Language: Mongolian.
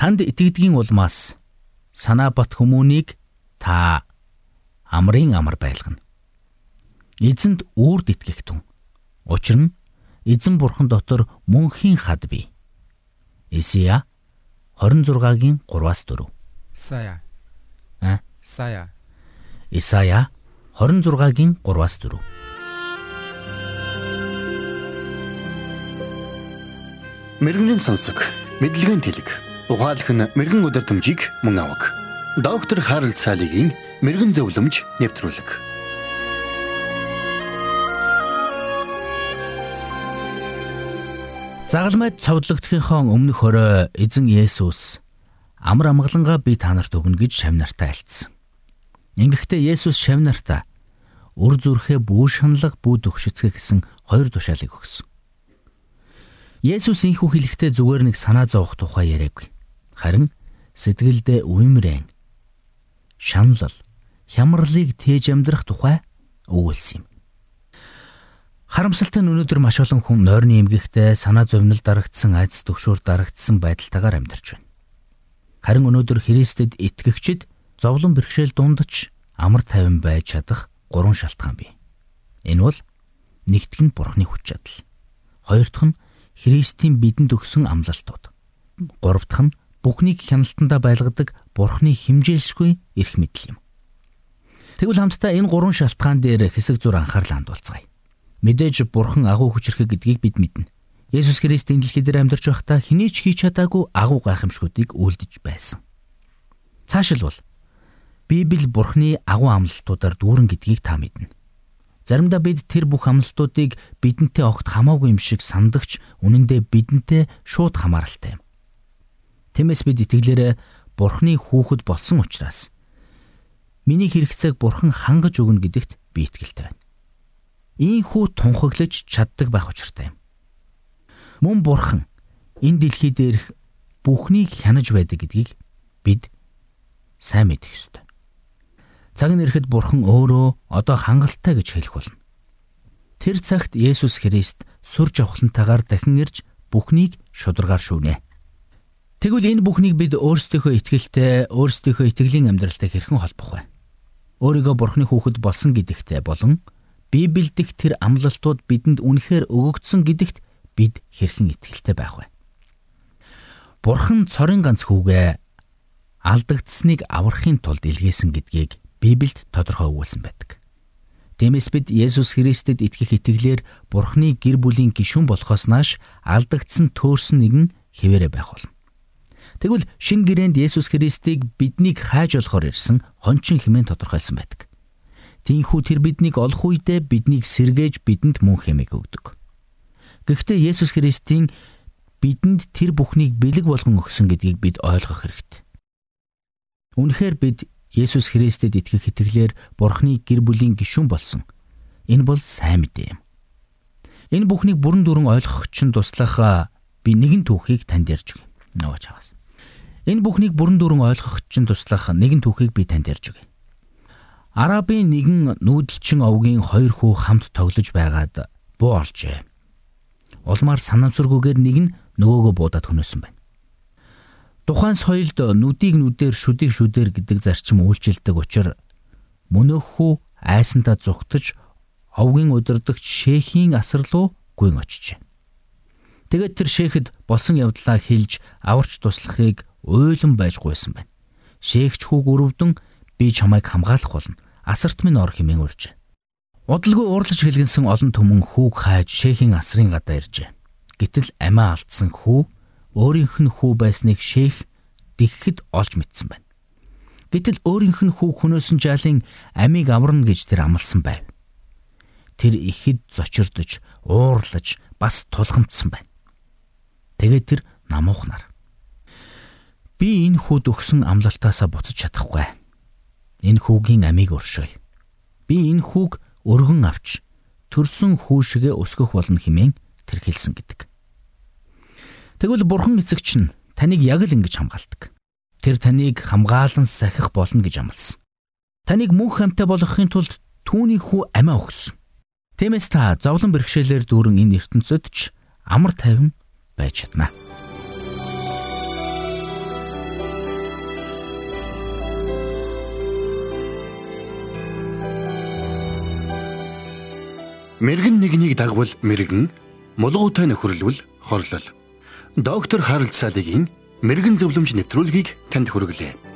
Танд итгэдгийн улмаас санаа бат хүмүүнийг та амрын амар байлгана. Эзэнд үрд итгэхтэн. Учир нь эзэн бурхан дотор мөнхийн хад бий. Исия 26-гийн 3-аас 4. Исая. А? Исая. Исая 26-гийн 3-аас 4. Мэргэний сонсог, мэдлэгийн тэлэг. Ухаалх нь мэрэгэн өдөртөмжийг мөн авах. Доктор Харалт цаалогийн мэрэгэн зөвлөмж нэвтрүүлэг. Загалмайд цовдлогдохынхоо өмнөх орой эзэн Есүс амар амгалангаа би та нарт өгнө гэж шавнартаа альцсан. Ингэхдээ Есүс шавнартаа үр зүрхээ бүү шаналга бүү төгшөцгөө гэсэн хоёр тушаалыг өгсөн. Есүс инхүү хэлэхдээ зүгээр нэг санаа зовох тухай яриаггүй. Харин сэтгэлдээ уймрэн шаналл хямралыг тээж амьдрах тухай өгүүлсэн юм. Харамсалтай нь өнөөдөр маш олон хүн нойрны эмгэгтэй санаа зовнил дарагдсан айдас төгшөөр дарагдсан байдалтайгаар амьдарч байна. Харин өнөөдөр Христэд итгэгчид зовлон бэрхшээл дундаж амар тайван байж чадах гурван шалтгаан бий. Энэ бол нэгтгэн бурхны хүч чадал. Хоёр дахь нь Христийн бидэнд өгсөн амлалтууд. Гурав дахь нь бүхнийг хяналтандаа байлгадаг бурхны химжээлшгүй эрх мэдэл юм. Тэгвэл хамтдаа энэ гурван шалтгаан дээр хэсэг зур анхаарал хандуулцгаая. Мэдээж бурхан агуу хүчрхэг гэдгийг бид мэднэ. Есүс Христ энэ дэлхий дээр амьдарч байхдаа хэний ч хийж чадаагүй агуу гайхамшгуудыг үйлдэж байсан. Цаашилбал Библи бурхны агуу амлалтуудаар дүүрэн гэдгийг та мэднэ. Заримдаа бид тэр бүх амлалтуудыг бидэнтэй огт хамаагүй юм шиг сандагч үнэндээ бидэнтэй шууд хамааралтай юм. Тиймээс бид итгэлээрээ бурхны хүүхэд болсон учраас миний хэрэгцээг бурхан хангаж өгнө гэдэгт би итгэлтэй байна ийхүү тунхаглаж чаддаг байх учиртай юм. Мөн бурхан энэ дэлхий дээрх бүхнийг хянаж байдаг гэдгийг бид сайн мэдэх ёстой. Цаг нь ирэхэд бурхан өөрөө одоо хангалттай гэж хэлэх болно. Тэр цагт Есүс Христ сүр жавхлантайгаар дахин ирж бүхнийг шударгаар шүүнэ. Тэгвэл энэ бүхнийг бид өөрсдийнхөө итгэлтэй, өөрсдийнхөө итгэлийн амьдралтай хэрхэн холбох вэ? Өөрийгөө бурхны хүүхэд болсон гэдэгтээ болон Библиэд дэх тэр амлалтууд бидэнд үнэхээр өгөгдсөн гэдэгт бид хэрхэн итгэлтэй байх вэ? Бурхан цорын ганц хүүгээ алдагдсныг аврахын тулд илгээсэн гэдгийг Библиэд тодорхой өгүүлсэн байдаг. Тиймээс бид Есүс Христэд итгэх итгэлээр Бурханы гэр бүлийн гишүүн болохоос нааш алдагдсан төөрсөн нэгэн хэвээрээ байх болно. Тэгвэл шин гэрээнд Есүс Христийг биднийг хайж болохоор ирсэн хончин хэмээн тодорхойлсон байдаг. Тиймээс тэр биднийг олох үедээ биднийг сэргээж бидэнд мөн хэмээг өгдөг. Гэхдээ Есүс Христийн бидэнд тэр бүхнийг бэлэг болгон өгсөн гэдгийг бид ойлгох хэрэгтэй. Үнэхээр бид Есүс Христэд итгэх итгэлээр Бурхны гэр бүлийн гишүүн болсон. Энэ бол сайн мэдээ юм. Энэ бүхнийг бүрэн дүрэн ойлгох чинь туслах би нэгэн түүхийг танд ярьж өгье. Нөгөө чагаас. Энэ бүхнийг бүрэн дүрэн ойлгох чинь туслах нэгэн түүхийг би танд ярьж өгье. Арабын нэгэн нүүдэлчин овгийн хоёр хүү хамт тоглож байгаад буу олжээ. Улмаар санамсаргүйгээр нэг нь нөгөөгөө буудаад хөнөөсөн байна. Тухайн соёлд нүдийг нүдээр шүдийг шүдээр гэдэг зарчим үйлчилдэг учраас мөнөөхүү айсандаа зүгтж овгийн удирдагч шейхийн асар руу гүйн очижээ. Тэгээд тэр шейхэд болсон явдлаа хэлж аварч туслахыг уйлан байж гуйсан байна. Шейхч хүүг өрөвдөн би чамайг хамгаалах болно. Асарт минь ор хэмээн урьж. Удалгүй уурлаж хэлгэнсэн олон түмэн хүүг хайж шейхийн асрын гадаа иржээ. Гэтэл амиа алдсан хүү өөрийнх нь хүү байсныг шейх дэгхэд олж мэдсэн байна. Гэтэл өөрийнх нь хүү хөнөөсөн жаалын амийг аварна гэж тэр амласан байв. Тэр ихэд зочирдож, уурлаж, бас тулгамдсан байна. Тэгээд тэр намуухнаар. Би энэ хүүд өгсөн амлалтаасаа буцаж чадахгүй энэ хүүгийн амийг өршөөе. Би энэ хүүг өргөн авч төрсөн хүү шигэ өсгөх болно хэмээн тэр хэлсэн гэдэг. Тэгвэл бурхан эцэгч нь таныг яг л ингэж хамгаалдаг. Тэр таныг хамгаалан сахих болно гэж амласан. Таныг мөнх хамтаа болгохын тулд түүний хүү амиа өгсөн. Тиймээс та зовлон бэрхшээлээр дүүрэн энэ ертөнцөд ч амар тайван байж чадна. Мэргэн нэгнийг дагвал мэргэн, мулгуутай нөхөрлөл хорлол. Доктор Харалт цаалогийн мэрэгэн зөвлөмж нэвтрүүлгийг танд хүргэлээ.